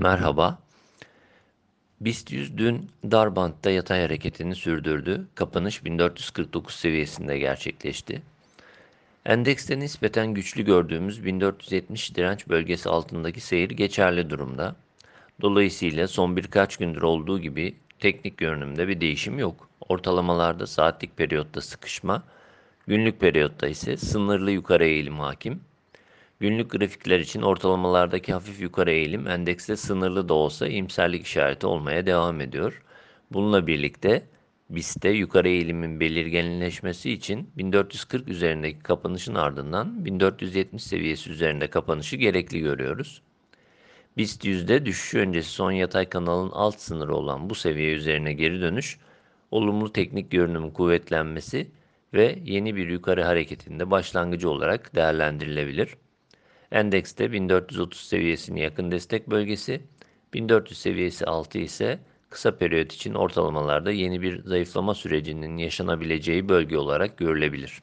Merhaba. BIST 100 dün dar bantta yatay hareketini sürdürdü. Kapanış 1449 seviyesinde gerçekleşti. Endekste nispeten güçlü gördüğümüz 1470 direnç bölgesi altındaki seyir geçerli durumda. Dolayısıyla son birkaç gündür olduğu gibi teknik görünümde bir değişim yok. Ortalamalarda saatlik periyotta sıkışma, günlük periyotta ise sınırlı yukarı eğilim hakim. Günlük grafikler için ortalamalardaki hafif yukarı eğilim endekste sınırlı da olsa iyimserlik işareti olmaya devam ediyor. Bununla birlikte BIST'te yukarı eğilimin belirginleşmesi için 1440 üzerindeki kapanışın ardından 1470 seviyesi üzerinde kapanışı gerekli görüyoruz. BIST yüzde düşüş öncesi son yatay kanalın alt sınırı olan bu seviye üzerine geri dönüş, olumlu teknik görünümün kuvvetlenmesi ve yeni bir yukarı hareketinde başlangıcı olarak değerlendirilebilir. Endekste 1430 seviyesini yakın destek bölgesi, 1400 seviyesi altı ise kısa periyot için ortalamalarda yeni bir zayıflama sürecinin yaşanabileceği bölge olarak görülebilir.